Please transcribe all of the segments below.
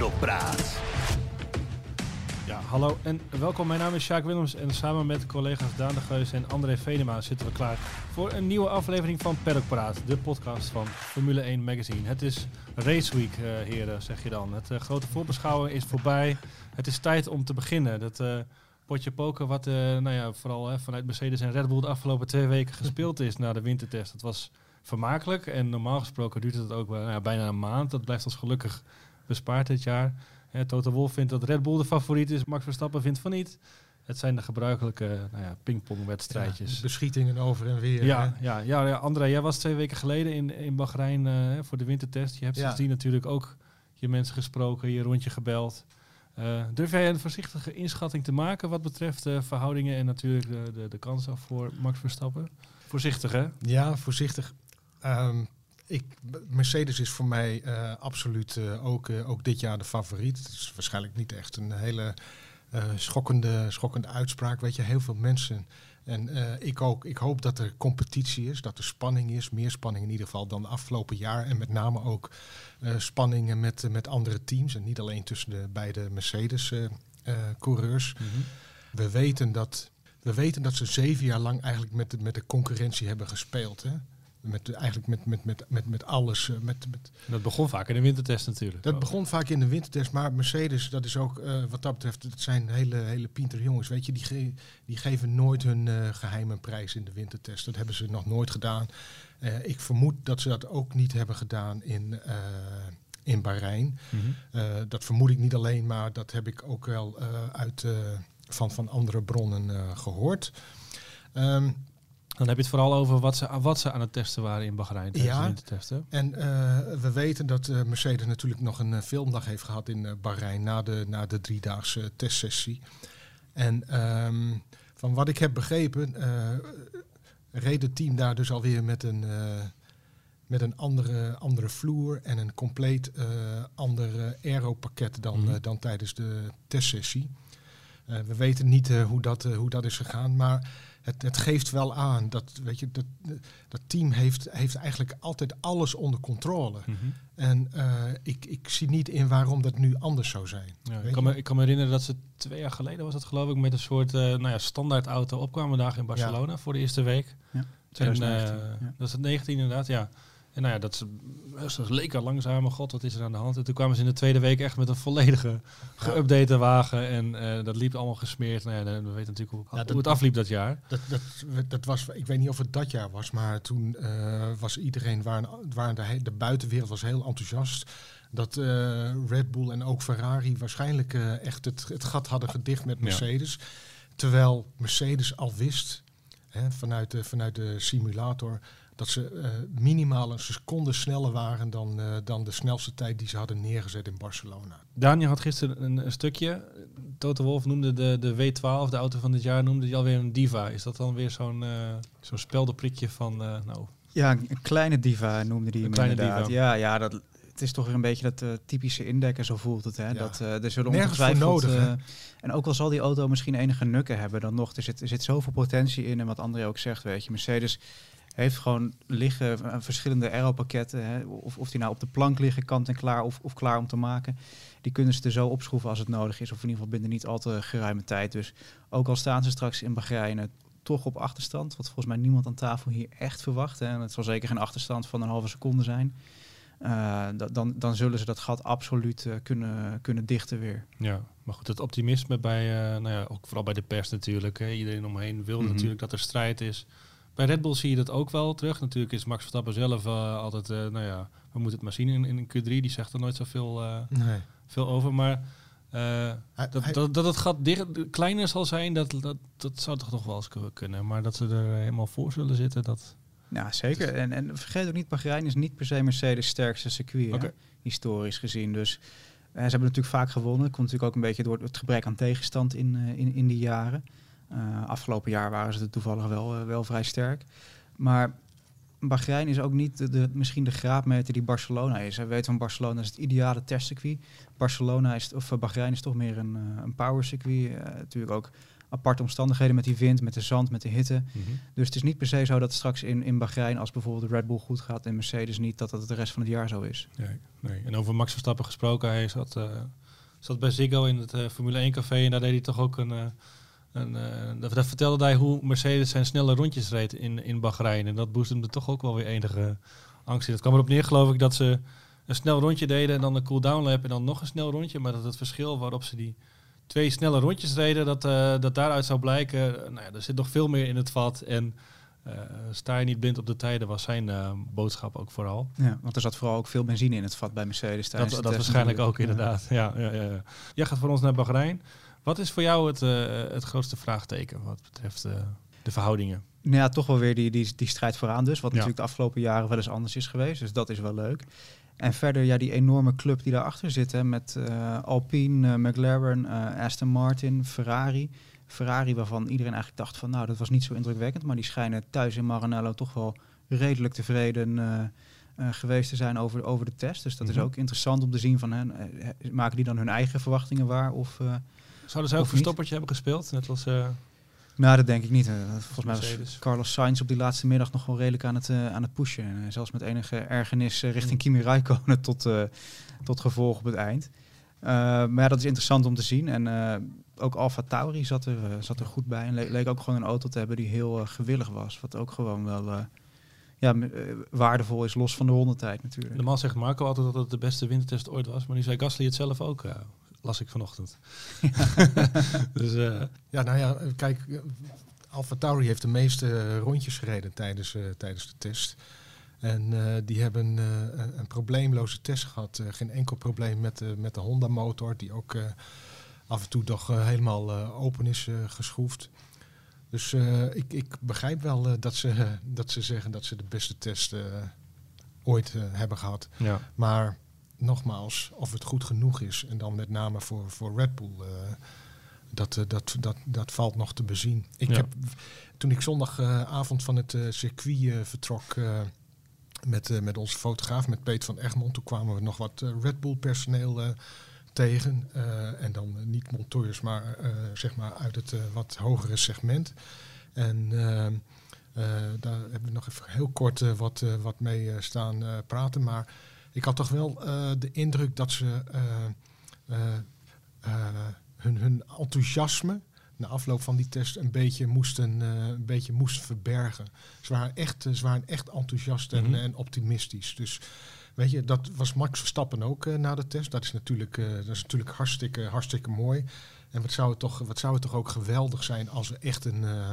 Peddelpraat. Ja, hallo en welkom. Mijn naam is Sjaak Willems en samen met collega's Daan de Geus en André Venema zitten we klaar voor een nieuwe aflevering van Paddock Praat, de podcast van Formule 1 Magazine. Het is Race Week, eh, heren, zeg je dan. Het eh, grote voorbeschouwen is voorbij. Het is tijd om te beginnen. Dat eh, potje poker wat nou ja, vooral vanuit Mercedes en Red Bull de afgelopen twee weken gespeeld is na de wintertest. Dat was vermakelijk en normaal gesproken duurt het ook nou bijna een maand. Dat blijft ons gelukkig bespaard dit jaar. Hè, Toto Wolff vindt dat Red Bull de favoriet is. Max Verstappen vindt van niet. Het zijn de gebruikelijke nou ja, pingpongwedstrijdjes. Ja, beschietingen over en weer. Ja, hè? ja, ja, ja, André, jij was twee weken geleden in, in Bahrein eh, voor de wintertest. Je hebt Ja. sindsdien natuurlijk ook je mensen gesproken, je rondje gebeld. Eh, durf jij een voorzichtige inschatting te maken wat betreft de verhoudingen en natuurlijk de, de, de kansen voor Max Verstappen? Voorzichtig, hè? Ja, voorzichtig. Ehm, ik, Mercedes is voor mij eh, absoluut eh, ook, eh, ook dit jaar de favoriet. Het is waarschijnlijk niet echt een hele schokkende, schokkende uitspraak. Weet je, heel veel mensen. En ik ook. Ik hoop dat er competitie is, dat er spanning is. Meer spanning in ieder geval dan afgelopen jaar. En met name ook spanningen met, met andere teams. En niet alleen tussen de beide Mercedes-coureurs. We weten dat, we weten dat ze zeven jaar lang eigenlijk met de, met de concurrentie hebben gespeeld. Hè? Met, eigenlijk met, met, met, met, met alles. eh, Met, met, Dat begon vaak in de wintertest natuurlijk. dat begon vaak in de wintertest, maar Mercedes, dat is ook eh, wat dat betreft, dat zijn hele, hele pinter jongens. Weet je, die, ge- die geven nooit hun eh, geheime prijs in de wintertest. Dat hebben ze nog nooit gedaan. Ik vermoed dat ze dat ook niet hebben gedaan in, in Bahrein. Mhm. Dat vermoed ik niet alleen, maar dat heb ik ook wel uit, van, van andere bronnen eh, gehoord. Ehm, Dan heb je het vooral over wat ze, wat ze aan het testen waren in Bahrein Ja. hè? en eh, we weten dat eh, Mercedes natuurlijk nog een eh, filmdag heeft gehad in Bahrein na de, na de driedaagse testsessie. En ehm, van wat ik heb begrepen, reed het team daar dus alweer met een, met een andere, andere vloer en een compleet ander aeropakket dan, Mhm. dan tijdens de testsessie. Eh, we weten niet eh, hoe, dat, eh, hoe dat is gegaan, maar het, het geeft wel aan dat, weet je, dat, dat team heeft, heeft eigenlijk altijd alles onder controle. Mhm. En eh, ik, ik zie niet in waarom dat nu anders zou zijn. Ja, ik, kan me, ik kan me herinneren dat ze twee jaar geleden was het geloof ik met een soort eh nou ja, standaard auto opkwamen dagen in Barcelona voor de eerste week. Ja, En, 2019, eh, ja. Dat is het 19 inderdaad, ja. En nou ja, dat ze, ze leken langzamer, god wat is er aan de hand. En toen kwamen ze in de tweede week echt met een volledige geüpdate wagen. En eh, dat liep allemaal gesmeerd. Nou ja, we weten natuurlijk hoe, Ja, dat- hoe het afliep dat jaar. Dat, dat, dat was, ik weet niet of het dat jaar was, maar toen eh, was iedereen, waren, waren de, de buitenwereld was heel enthousiast. Dat eh, Red Bull en ook Ferrari waarschijnlijk eh, echt het, het gat hadden gedicht met Ja. Mercedes. Terwijl Mercedes al wist, hè, vanuit, de, vanuit de simulator, dat ze eh, minimaal een seconde sneller waren dan, eh, dan de snelste tijd die ze hadden neergezet in Barcelona. Daniel had gisteren een, een stukje. Toto Wolf noemde de, de W12, de auto van dit jaar, noemde die alweer een diva. Is dat dan weer zo'n eh zo'n speldenprikje van, eh, nou, Ja, een kleine diva noemde die Een hem kleine inderdaad. diva. Ja, ja dat, het is toch weer een beetje dat typische indekken, zo voelt het. Hè? Ja. Dat, eh er zullen Nergens voor ongetwijfeld... nodig, en ook al zal die auto misschien enige nukken hebben, dan nog, er zit, er zit zoveel potentie in. En wat André ook zegt, weet je, Mercedes heeft gewoon liggen eh, verschillende aeropakketten. Of, of die nou op de plank liggen, kant en klaar, of, of klaar om te maken. Die kunnen ze er zo opschroeven als het nodig is. Of in ieder geval binnen niet al te geruime tijd. Dus ook al staan ze straks in Bahrein eh, toch op achterstand. Wat volgens mij niemand aan tafel hier echt verwacht. Hè. En het zal zeker geen achterstand van een halve seconde zijn. Eh, da- dan, dan zullen ze dat gat absoluut kunnen, kunnen dichten weer. Ja, maar goed, het optimisme bij, eh, nou ja, ook vooral bij de pers natuurlijk. Hè. Iedereen omheen wil Mhm. natuurlijk dat er strijd is. Bij Red Bull zie je dat ook wel terug. Natuurlijk is Max Verstappen zelf eh, altijd, eh, nou ja, we moeten het maar zien in, in een Q3. Die zegt er nooit zoveel eh, Nee. veel over. Maar eh, Hij- dat, hij- dat, dat het gat dicht, kleiner zal zijn, dat, dat, dat zou toch nog wel eens ku- kunnen. Maar dat ze er helemaal voor zullen zitten, dat... Ja, zeker. En, en vergeet ook niet, Bahrein is niet per se Mercedes sterkste circuit, historisch gezien. Dus ze hebben natuurlijk vaak gewonnen. Komt natuurlijk ook een beetje door het gebrek aan tegenstand in, eh, in, in die jaren. Eh, afgelopen jaar waren ze er toevallig wel, eh, wel vrij sterk. Maar Bahrein is ook niet de, de- misschien de graadmeter die Barcelona is. We weten van Barcelona is het ideale testcircuit. Barcelona is, of eh, Bahrein is toch meer een, een power circuit. Eh, natuurlijk ook aparte omstandigheden met die wind, met de zand, met de hitte. Mhm. Dus het is niet per se zo dat straks in, in Bahrein, als bijvoorbeeld de Red Bull goed gaat en Mercedes niet, dat dat de rest van het jaar zo is. Nee, nee. En over Max Verstappen gesproken, hij zat, zat bij Ziggo in het Formule 1 café en daar deed hij toch ook een... een eh, daar vertelde hij hoe Mercedes zijn snelle rondjes reed in, in Bahrein. En dat boostte toch ook wel weer enige angst in. Het kwam erop neer, geloof ik, dat ze een snel rondje deden en dan een cool-down lap en dan nog een snel rondje. Maar dat het verschil waarop ze die twee snelle rondjes reden, dat, eh, dat daaruit zou blijken, nou ja, er zit nog veel meer in het vat. En eh, sta je niet blind op de tijden, was zijn eh, boodschap ook vooral. Ja, want er zat vooral ook veel benzine in het vat bij Mercedes Dat, tijdens dat de test waarschijnlijk ook inderdaad. Ja. Ja, ja, ja. Jij gaat voor ons naar Bahrein. Wat is voor jou het, eh, het grootste vraagteken wat betreft eh, de verhoudingen? Nou ja, toch wel weer die, die, die strijd vooraan dus. Wat Ja. natuurlijk de afgelopen jaren wel eens anders is geweest. Dus dat is wel leuk. En verder ja, die enorme club die daarachter zit. Hè, met eh, Alpine, eh, McLaren, eh, Aston Martin, Ferrari. Ferrari waarvan iedereen eigenlijk dacht van nou, dat was niet zo indrukwekkend. Maar die schijnen thuis in Maranello toch wel redelijk tevreden eh, eh, geweest te zijn over, over de test. Dus dat Mhm. is ook interessant om te zien van hen. eh, maken die dan hun eigen verwachtingen waar? Of, Zouden zij ook niet? verstoppertje hebben gespeeld? Net als nou, dat denk ik niet. Volgens mij was. Carlos Sainz op die laatste middag nog wel redelijk aan het, aan het pushen. En zelfs met enige ergernis richting Mm. Kimi Räikkönen tot, tot gevolg op het eind. Maar ja, dat is interessant om te zien. En ook Alfa Tauri zat er, eh, zat er goed bij. En le- leek ook gewoon een auto te hebben die heel eh, gewillig was. Wat ook gewoon wel eh, ja, waardevol is, los van de rondetijd natuurlijk. Normaal zegt Marco altijd dat het de beste wintertest ooit was. Maar nu zei Gasly het zelf ook, eh, las ik vanochtend. dus eh, Ja, nou ja, kijk, Alfa Tauri heeft de meeste rondjes gereden tijdens, tijdens de test. En die hebben een, een probleemloze test gehad. Eh, geen enkel probleem met, de met de Honda-motor, die ook af en toe toch eh, helemaal eh, open is eh, geschroefd. Dus ik, ik begrijp wel dat, ze, dat ze zeggen dat ze de beste test ooit hebben gehad. ja. Maar nogmaals, of het goed genoeg is, en dan met name voor, voor Red Bull, dat, dat, dat, dat valt nog te bezien. Ik Ja. heb, toen ik zondagavond van het circuit vertrok met, met onze fotograaf, met Peter van Egmond, toen kwamen we nog wat Red Bull personeel tegen. eh, en dan niet monteurs, maar eh, zeg maar uit het eh, wat hogere segment. En daar hebben we nog even heel kort wat, wat mee staan praten. Maar ik had toch wel de indruk dat ze hun, hun enthousiasme na afloop van die test een beetje moesten, een beetje moesten verbergen. Ze waren echt, ze waren echt enthousiast en, Mhm. en optimistisch. Dus weet je, dat was Max Verstappen ook eh, na de test. Dat is natuurlijk, eh, dat is natuurlijk hartstikke, hartstikke mooi. En wat zou, het toch, wat zou het toch ook geweldig zijn als we echt een, eh,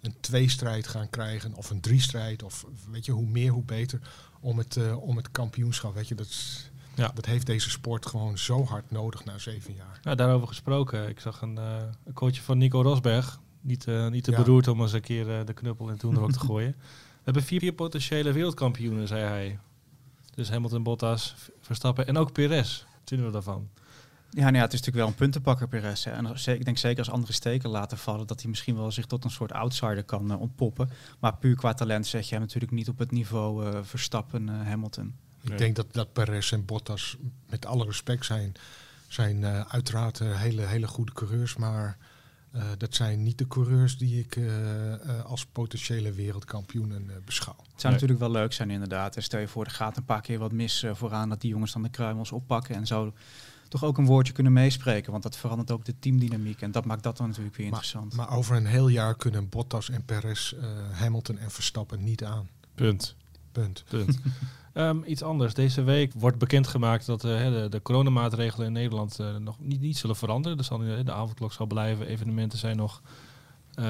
een tweestrijd gaan krijgen. Of een driestrijd. Of weet je, hoe meer hoe beter. Om het, om het kampioenschap. Weet je, dat, is- Ja. dat heeft deze sport gewoon zo hard nodig na zeven jaar. Daarover gesproken. Ik zag een, een quoteje van Nico Rosberg. Niet, niet te Ja. beroerd om eens een keer de knuppel in toen ook te gooien. We hebben vier, vier potentiële wereldkampioenen, zei hij. Dus Hamilton, Bottas, Verstappen en ook Perez. Wat vinden we daarvan? Ja, nou ja, het is natuurlijk wel een puntenpakker Perez. Hè. En als- ik denk zeker als andere steken laten vallen... dat hij misschien wel zich tot een soort outsider kan eh, ontpoppen. Maar puur qua talent zet je hem natuurlijk niet op het niveau eh, Verstappen, eh, Hamilton. Ik Nee. denk dat, dat Perez en Bottas, met alle respect, zijn, zijn eh, uiteraard hele, hele goede coureurs. Maar eh, dat zijn niet de coureurs die ik eh, eh, als potentiële wereldkampioenen eh, beschouw. Het zou Nee. natuurlijk wel leuk zijn inderdaad. En stel je voor, er gaat een paar keer wat mis vooraan... dat die jongens dan de kruimels oppakken... en zo toch ook een woordje kunnen meespreken. Want dat verandert ook de teamdynamiek. En dat maakt dat dan natuurlijk weer interessant. Maar over een heel jaar kunnen Bottas en Perez, eh, Hamilton en Verstappen niet aan. Punt. Ehm, iets anders. Deze week wordt bekendgemaakt dat eh, de, de coronamaatregelen in Nederland eh, nog niet, niet zullen veranderen. Dus zal, de avondklok zal blijven. Evenementen zijn nog, eh,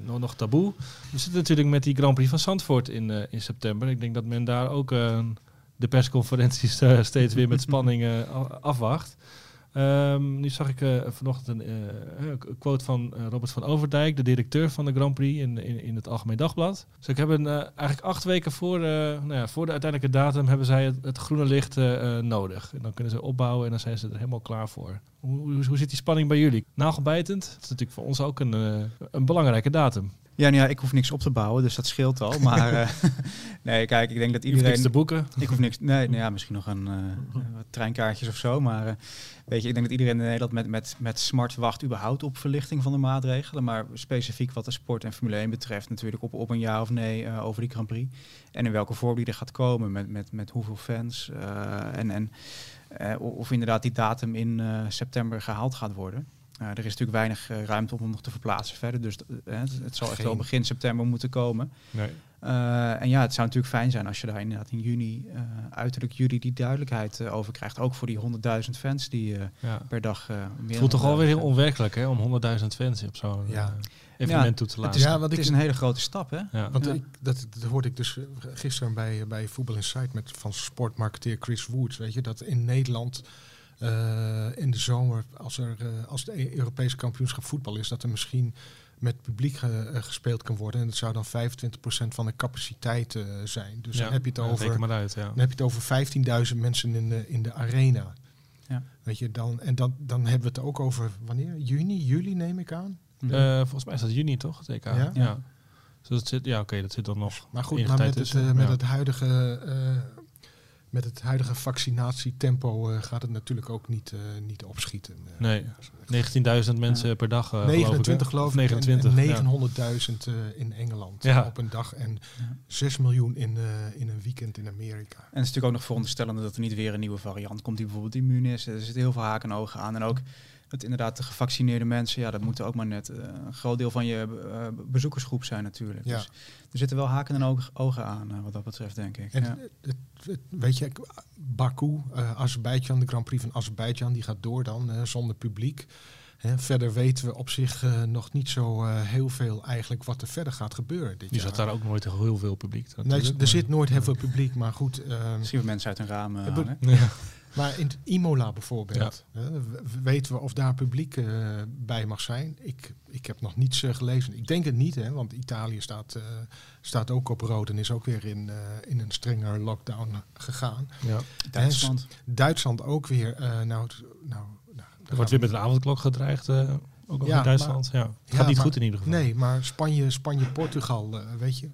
nog, nog taboe. We zitten natuurlijk met die Grand Prix van Zandvoort in, in september. Ik denk dat men daar ook de persconferenties steeds weer met spanning afwacht. Ehm, nu zag ik eh, vanochtend een eh, een quote van eh, Robert van Overdijk, de directeur van de Grand Prix in, in, in het Algemeen Dagblad. Dus ik heb een, eh, eigenlijk acht weken voor, eh, nou ja, voor de uiteindelijke datum hebben zij het, het groene licht eh, eh, nodig. En dan kunnen ze opbouwen en dan zijn ze er helemaal klaar voor. Hoe, hoe, hoe zit die spanning bij jullie? Nagelbijtend? Dat is natuurlijk voor ons ook een, eh, een belangrijke datum. Ja, nou ja, ik hoef niks op te bouwen, dus dat scheelt al. Maar eh, nee, kijk, ik denk dat iedereen... niks te boeken. Ik hoef niks. Nee, nou ja, misschien nog een wat treinkaartjes of zo. Maar eh, weet je, ik denk dat iedereen in Nederland met, met, met smart wacht überhaupt op verlichting van de maatregelen. Maar specifiek wat de sport en Formule 1 betreft, natuurlijk op, op een ja of nee over die Grand Prix. En in welke vorm die er gaat komen, met, met, met hoeveel fans. en en of inderdaad die datum in september gehaald gaat worden. Eh, er is natuurlijk weinig eh, ruimte om hem nog te verplaatsen verder. Dus eh, het, het zal echt wel begin september moeten komen. Nee. Eh, en ja, het zou natuurlijk fijn zijn als je daar inderdaad in juni, eh, uiterlijk juli, die duidelijkheid over krijgt. Ook voor die 100.000 fans die eh, Ja. per dag eh meer Het voelt toch alweer heel 100.000 onwerkelijk hè, om 100.000 fans op zo'n Ja. evenement Ja, toe te Het laten. is, Ja, want het ik- is een hele grote stap, hè? Ja. Want Ja. ik, dat, dat hoorde ik dus gisteren bij, bij Voetbal Insight met van sportmarketeer Chris Woods. Weet je, dat in Nederland in de zomer, als, er, eh, als het E- Europese kampioenschap voetbal is, dat er misschien met publiek eh, eh, gespeeld kan worden. En dat zou dan 25% van de capaciteit eh, zijn. Dus Ja, dan heb je het over. maar uit, ja. Dan heb je het over 15.000 mensen in de, in de arena. Ja. Weet je, dan, en dan, dan hebben we het ook over wanneer? Juni, juli neem ik aan. Eh, volgens mij is dat juni toch, EK? Ja? ja. Dus dat zit, ja, oké, dat zit dan nog. Maar goed, maar met, het, eh, met, ja. het huidige, eh, met het huidige vaccinatietempo eh, gaat het natuurlijk ook niet, eh, niet opschieten. Eh, Nee, 19.000 mensen per dag. eh, 29 geloof geloof ik. ik. Of en- 29. En, ja. 900.000 eh, in Engeland Ja. op een dag. En Ja. 6 miljoen in, eh, in een weekend in Amerika. En het is natuurlijk ook nog veronderstellende dat er niet weer een nieuwe variant komt die bijvoorbeeld immuun is. Er zitten heel veel haken en ogen aan. En ook dat inderdaad de gevaccineerde mensen, ja, dat moeten ook maar net eh, een groot deel van je eh, bezoekersgroep zijn natuurlijk. Ja. Dus er zitten wel haken en ogen aan eh, wat dat betreft, denk ik. En Ja. het- het- het- weet je, Baku, eh Azerbeidzjan, de Grand Prix van Azerbeidzjan, die gaat door dan eh, zonder publiek. Hè, verder weten we op zich eh, nog niet zo eh, heel veel eigenlijk wat er verder gaat gebeuren dit Die jaar. zat daar ook nooit heel veel publiek. Nee, er zit nooit heel veel publiek, maar goed. ehm, Zien we mensen uit een raam Ik bedoel- hangen. Ja. Maar in het Imola bijvoorbeeld, weten we of daar publiek eh, bij mag zijn? Ik, ik heb nog niets eh, gelezen. Ik denk het niet, hè, want Italië staat, eh, staat ook op rood en is ook weer in, eh, in een strenger lockdown gegaan. Ja. Duitsland. Duitsland ook weer. eh, nou, nou, nou, Er wordt weer met een avondklok gedreigd, eh, ook Ja, in Duitsland. ja. Het Ja, gaat niet maar- goed in ieder geval. Nee, maar Spanje, Spanje Portugal, weet je.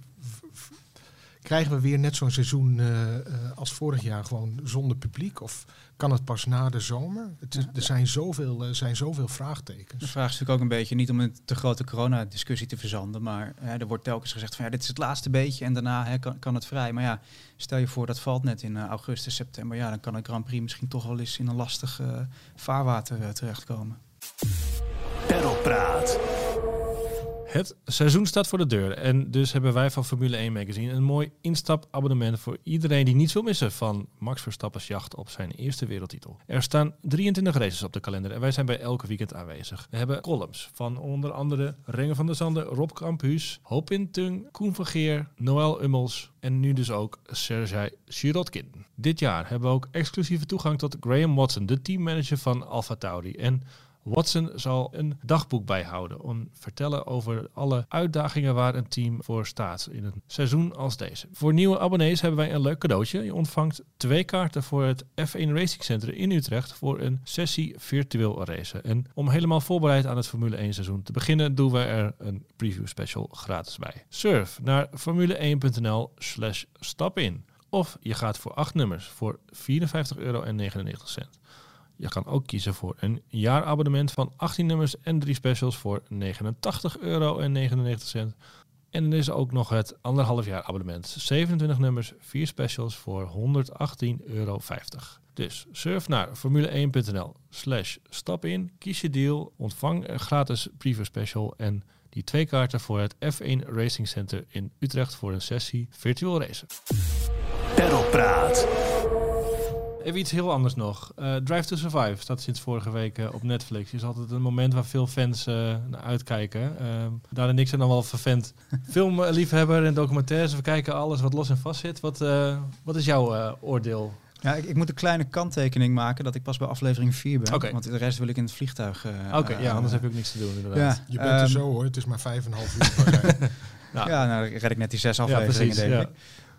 Krijgen we weer net zo'n seizoen eh, eh, als vorig jaar gewoon zonder publiek? Of kan het pas na de zomer? Het is- Ja. er zijn zoveel, eh, zijn zoveel vraagtekens. De vraag is natuurlijk ook een beetje, niet om een te grote coronadiscussie te verzanden, maar hè, er wordt telkens gezegd van ja, dit is het laatste beetje en daarna hè, kan, kan het vrij. Maar ja, stel je voor dat valt net in augustus, september, ja, dan kan een Grand Prix misschien toch wel eens in een lastig vaarwater eh, terechtkomen. Perlpraat. Het seizoen staat voor de deur en dus hebben wij van Formule 1 Magazine een mooi instapabonnement voor iedereen die niets wil missen van Max Verstappen's jacht op zijn eerste wereldtitel. Er staan 23 races op de kalender en wij zijn bij elke weekend aanwezig. We hebben columns van onder andere Renger van der Zanden, Rob Campus, Hoop Tung, Koen Geer, Noël Ummels en nu dus ook Sergej Sirotkin. Dit jaar hebben we ook exclusieve toegang tot Graham Watson, de teammanager van Alfa Tauri en Watson zal een dagboek bijhouden om vertellen over alle uitdagingen waar een team voor staat in een seizoen als deze. Voor nieuwe abonnees hebben wij een leuk cadeautje. Je ontvangt twee kaarten voor het F1 Racing Center in Utrecht voor een sessie virtueel racen. En om helemaal voorbereid aan het Formule 1 seizoen te beginnen, doen wij er een preview special gratis bij. Surf naar formule1.nl slash stap in. Of je gaat voor acht nummers voor 54,99 euro. Je kan ook kiezen voor een jaarabonnement van 18 nummers en drie specials voor 89,99 euro. En er is ook nog het anderhalf jaar abonnement. 27 nummers, 4 specials voor 118,50 euro. Dus surf naar formule1.nl slash stap in, kies je deal, ontvang een gratis preview special en die twee kaarten voor het F1 Racing Center in Utrecht voor een sessie virtueel racen. Perlpraat. Even iets heel anders nog. Eh, Drive to Survive staat sinds vorige week eh, op Netflix. Is altijd een moment waar veel fans eh, naar uitkijken. Ehm daar en ik zijn dan wel vervent filmliefhebber en documentaires. We kijken alles wat los en vast zit. Wat, eh, wat is jouw eh, oordeel? Ja, ik, ik moet een kleine kanttekening maken dat ik pas bij aflevering 4 ben. Oké. Want de rest wil ik in het vliegtuig. eh, Oké, ja, anders heb je ook niks te doen inderdaad. Ja, Je bent ehm, er zo hoor, het is maar vijf en een half uur. pas, hè. Nou, Ja, nou dan red ik net die zes ja, afleveringen, precies. denk Ja. ik.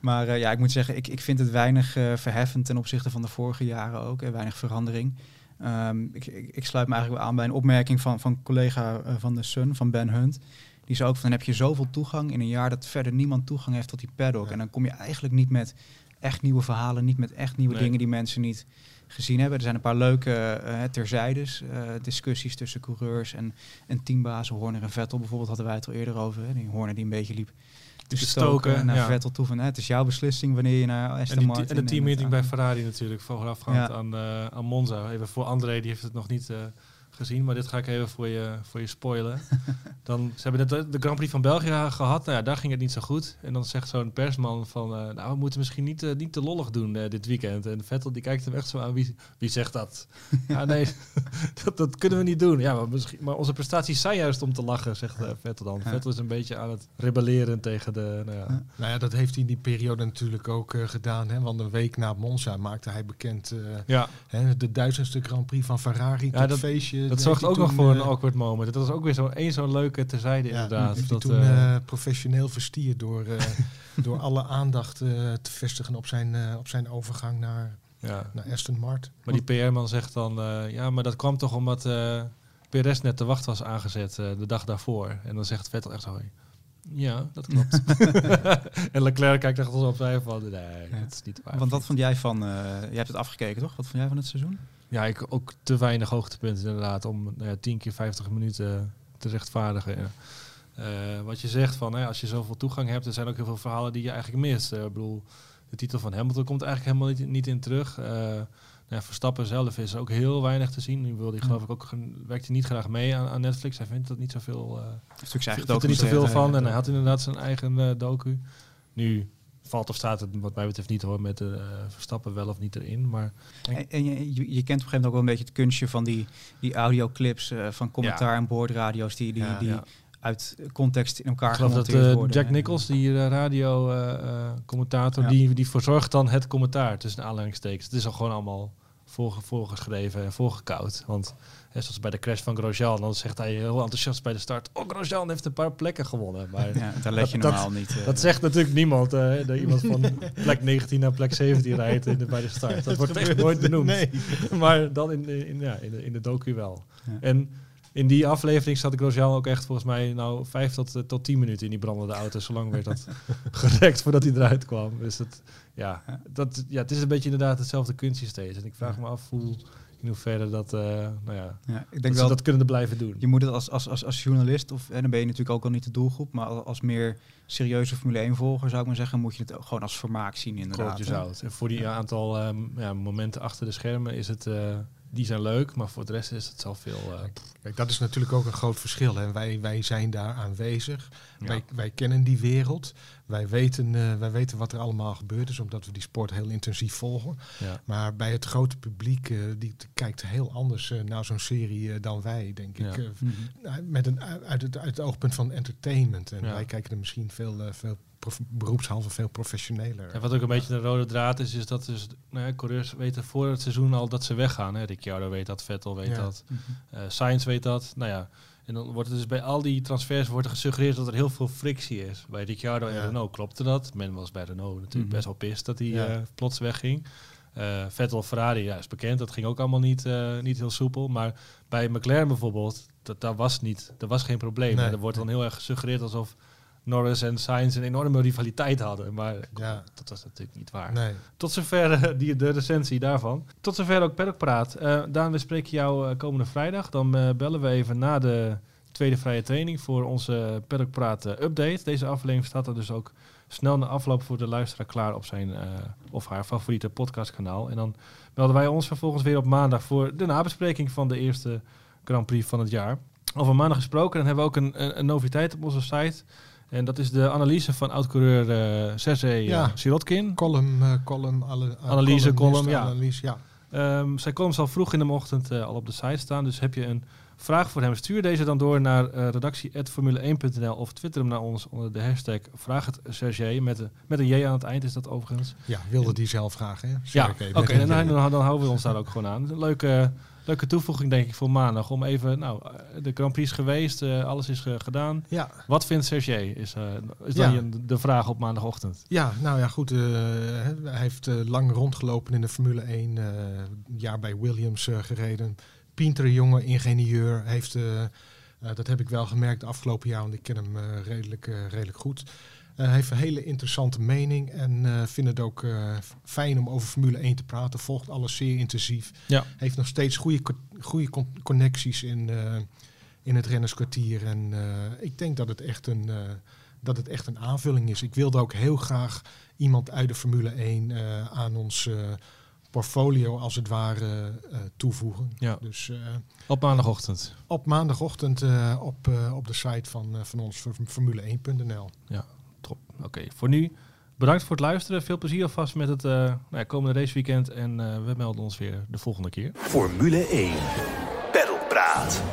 Maar eh, ja, ik moet zeggen, ik, ik vind het weinig eh, verheffend ten opzichte van de vorige jaren ook. En weinig verandering. Ehm, ik, ik, ik sluit me eigenlijk wel aan bij een opmerking van, van collega eh, van de Sun, van Ben Hunt. Die zei ook van, dan heb je zoveel toegang in een jaar dat verder niemand toegang heeft tot die paddock. Ja. En dan kom je eigenlijk niet met echt nieuwe verhalen, niet met echt nieuwe Nee. dingen die mensen niet gezien hebben. Er zijn een paar leuke eh terzijdes, eh, discussies tussen coureurs en, en teambazen. Horner en Vettel bijvoorbeeld hadden wij het al eerder over. Hè? Die Horner die een beetje liep te Te stoken, stoken, naar ja. Vettel toe van, hè, het is jouw beslissing wanneer je naar Aston En, Martin... en de teammeeting bij aan- Ferrari natuurlijk, voorafgaand aan, eh, aan Monza. Even voor André, die heeft het nog niet eh, gezien, maar dit ga ik even voor je, voor je spoilen. dan, ze hebben net de, Grand Prix van België gehad, nou ja, daar ging het niet zo goed. En dan zegt zo'n persman van, eh, nou, we moeten misschien niet, eh, niet te lollig doen eh, dit weekend. En Vettel die kijkt hem echt zo aan, wie, wie zegt dat? ja, nee, dat, dat kunnen we niet doen. Ja, maar, misschien, maar onze prestaties zijn juist om te lachen, zegt Vettel dan. Ja. Vettel is een beetje aan het rebelleren tegen de, nou ja. Nou ja, dat heeft hij in die periode natuurlijk ook eh, gedaan. Hè? Want een week na Monza maakte hij bekend eh, ja hè, de duizendste Grand Prix van Ferrari. Ja, dat- feestje. Dat zorgt ook nog voor een eh, awkward moment. Dat was ook weer zo één zo'n leuke terzijde Ja, inderdaad. heeft hij Dat, toen eh, eh, professioneel verstierd door, eh, door alle aandacht eh, te vestigen op zijn, eh, op zijn overgang naar, ja. naar Aston Martin. Maar die PR-man zegt dan, eh, ja, maar dat kwam toch omdat eh Perez net de wacht was aangezet eh, de dag daarvoor. En dan zegt Vettel echt zo, ja, dat klopt. en Leclerc kijkt echt als op zij van, nee, Ja. dat is niet waar. Want wat vond jij van... eh, jij hebt het afgekeken, toch? Wat vond jij van het seizoen? Ja, ik ook te weinig hoogtepunten inderdaad om nou ja, 10 keer 50 minuten te rechtvaardigen. ja. Eh, wat je zegt van, hè, als je zoveel toegang hebt, er zijn ook heel veel verhalen die je eigenlijk mist. Eh, ik bedoel, de titel van Hamilton komt eigenlijk helemaal niet, niet in terug. Eh nou ja, Verstappen zelf is ook heel weinig te zien. Nu wil hij geloof ik ook, werkt hij niet graag mee aan, aan Netflix. Hij vindt dat niet zoveel, zijn vindt er niet zoveel van. En hij had inderdaad zijn eigen docu. Nu valt of staat het wat mij betreft niet hoor, met de eh, Verstappen wel of niet erin. Maar En, en je, je, je kent op een gegeven moment ook wel een beetje het kunstje van die, die audioclips eh, van commentaar en boordradio's die, die, Ja, die ja. uit context in elkaar Ik geloof dat eh, worden. Jack Nichols, die uh, radio-commentator, Ja. die, die verzorgt dan het commentaar tussen de aanhalingstekens. Het is al gewoon allemaal voorge, voorgeschreven en voorgekoud. Want hè, zoals bij de crash van Grosjean, dan zegt hij heel enthousiast bij de start: Oh, Grosjean heeft een paar plekken gewonnen. Maar Ja, daar let je Dat- normaal niet. eh, dat zegt natuurlijk niemand. eh, dat iemand van plek 19 naar plek 17 rijdt in de, bij de start. Dat wordt echt nooit benoemd. Nee. maar dan in, de- in, ja, in, de, in de docu wel. Ja. En in die aflevering zat Grosjean ook echt volgens mij nou vijf tot, eh, tot tien minuten in die brandende auto. Zolang werd dat gerekt voordat hij eruit kwam. Dus het, ja, dat, ja, het is een beetje inderdaad hetzelfde kunstje steeds. En ik vraag me af hoe, in hoeverre dat, eh, nou ja, ja, ik dat denk ze wel, dat kunnen blijven doen. je moet het als, als, als, als journalist, of, en dan ben je natuurlijk ook al niet de doelgroep, maar als, meer serieuze Formule 1 volger zou ik maar zeggen, moet je het ook gewoon als vermaak zien inderdaad. Klopt, je zou het. En voor die aantal ehm, ja, momenten achter de schermen is het, eh, die zijn leuk, maar voor de rest is het zoveel. eh Kijk, dat is natuurlijk ook een groot verschil. Hè. Wij, wij zijn daar aanwezig. ja. Wij, wij kennen die wereld. Wij weten, eh, wij weten wat er allemaal gebeurd is, omdat we die sport heel intensief volgen. ja. Maar bij het grote publiek, eh, die kijkt heel anders naar zo'n serie dan wij, denk Ja. ik. Eh, Mhm. nou, met een, uit, het, uit het oogpunt van entertainment. En Ja. wij kijken er misschien veel, veel beroepshalve veel professioneler. En wat ook een beetje de rode draad is, is dat dus, nou ja, coureurs weten voor het seizoen al dat ze weggaan. Hè. Ricciardo weet dat, Vettel weet Ja. dat, Mhm. eh Sainz weet dat. Nou ja, en dan wordt het dus bij al die transfers wordt er gesuggereerd dat er heel veel frictie is. Bij Ricciardo en Ja. Renault klopte dat. Men was bij Renault natuurlijk Mhm. best wel pist dat hij eh, plots wegging. Eh, Vettel, Ferrari, ja, is bekend. Dat ging ook allemaal niet, niet heel soepel. Maar bij McLaren bijvoorbeeld, dat, dat was niet, dat was geen probleem. Nee. En er wordt dan heel erg gesuggereerd alsof Norris en Sainz een enorme rivaliteit hadden. Maar Ja. dat was natuurlijk niet waar. Nee. Tot zover eh, die, de recensie daarvan. Tot zover ook Paddock Praat. Eh Daan, we spreken jou eh, komende vrijdag. Dan bellen we even na de tweede vrije training voor onze Paddock Praat update. Deze aflevering staat er dus ook snel na afloop voor de luisteraar klaar op zijn of haar favoriete podcastkanaal. En dan melden wij ons vervolgens weer op maandag voor de nabespreking van de eerste Grand Prix van het jaar. Over maandag gesproken, dan hebben we ook een, een, een noviteit op onze site. En dat is de analyse van oud-coureur eh Sergej Ja. ja. Sirotkin. Column, eh, column, alle, eh, Analyse, columnist, column, ja. Analyse, ja. Ehm, zijn column zal vroeg in de ochtend eh, al op de site staan. Dus heb je een vraag voor hem, stuur deze dan door naar eh redactie.formule1.nl of twitter hem naar ons onder de hashtag vraag het Sergej. Met, een- met een J aan het eind is dat overigens. Ja, wilde die zelf vragen. Hè? Ja, oké. en dan, dan, houden we ons daar ook gewoon aan. Leuke, leuke toevoeging denk ik voor maandag. Om even, nou, de Grand Prix is geweest, eh, alles is eh, gedaan. Ja, Wat vindt Sergej? Is, eh, is dan Ja. de vraag op maandagochtend. Ja, nou ja, goed. hij heeft lang rondgelopen in de Formule 1. eh, een jaar bij Williams gereden. Pintere jongen, ingenieur. Heeft dat heb ik wel gemerkt de afgelopen jaar, want ik ken hem redelijk, redelijk goed. Hij heeft een hele interessante mening en uh, vindt het ook uh, fijn om over Formule 1 te praten. Volgt alles zeer intensief. Ja. Heeft nog steeds goede, goede con connecties in, in het rennerskwartier. En ik denk dat het, echt een, dat het echt een aanvulling is. Ik wilde ook heel graag iemand uit de Formule 1 aan ons portfolio als het ware toevoegen. Ja. Dus, op maandagochtend? Op maandagochtend op, op de site van, van ons Formule1.nl. Ja. Oké, okay, voor nu bedankt voor het luisteren. Veel plezier alvast met het uh, nou ja, komende raceweekend. En uh, we melden ons weer de volgende keer. Formule 1. Pedalpraat.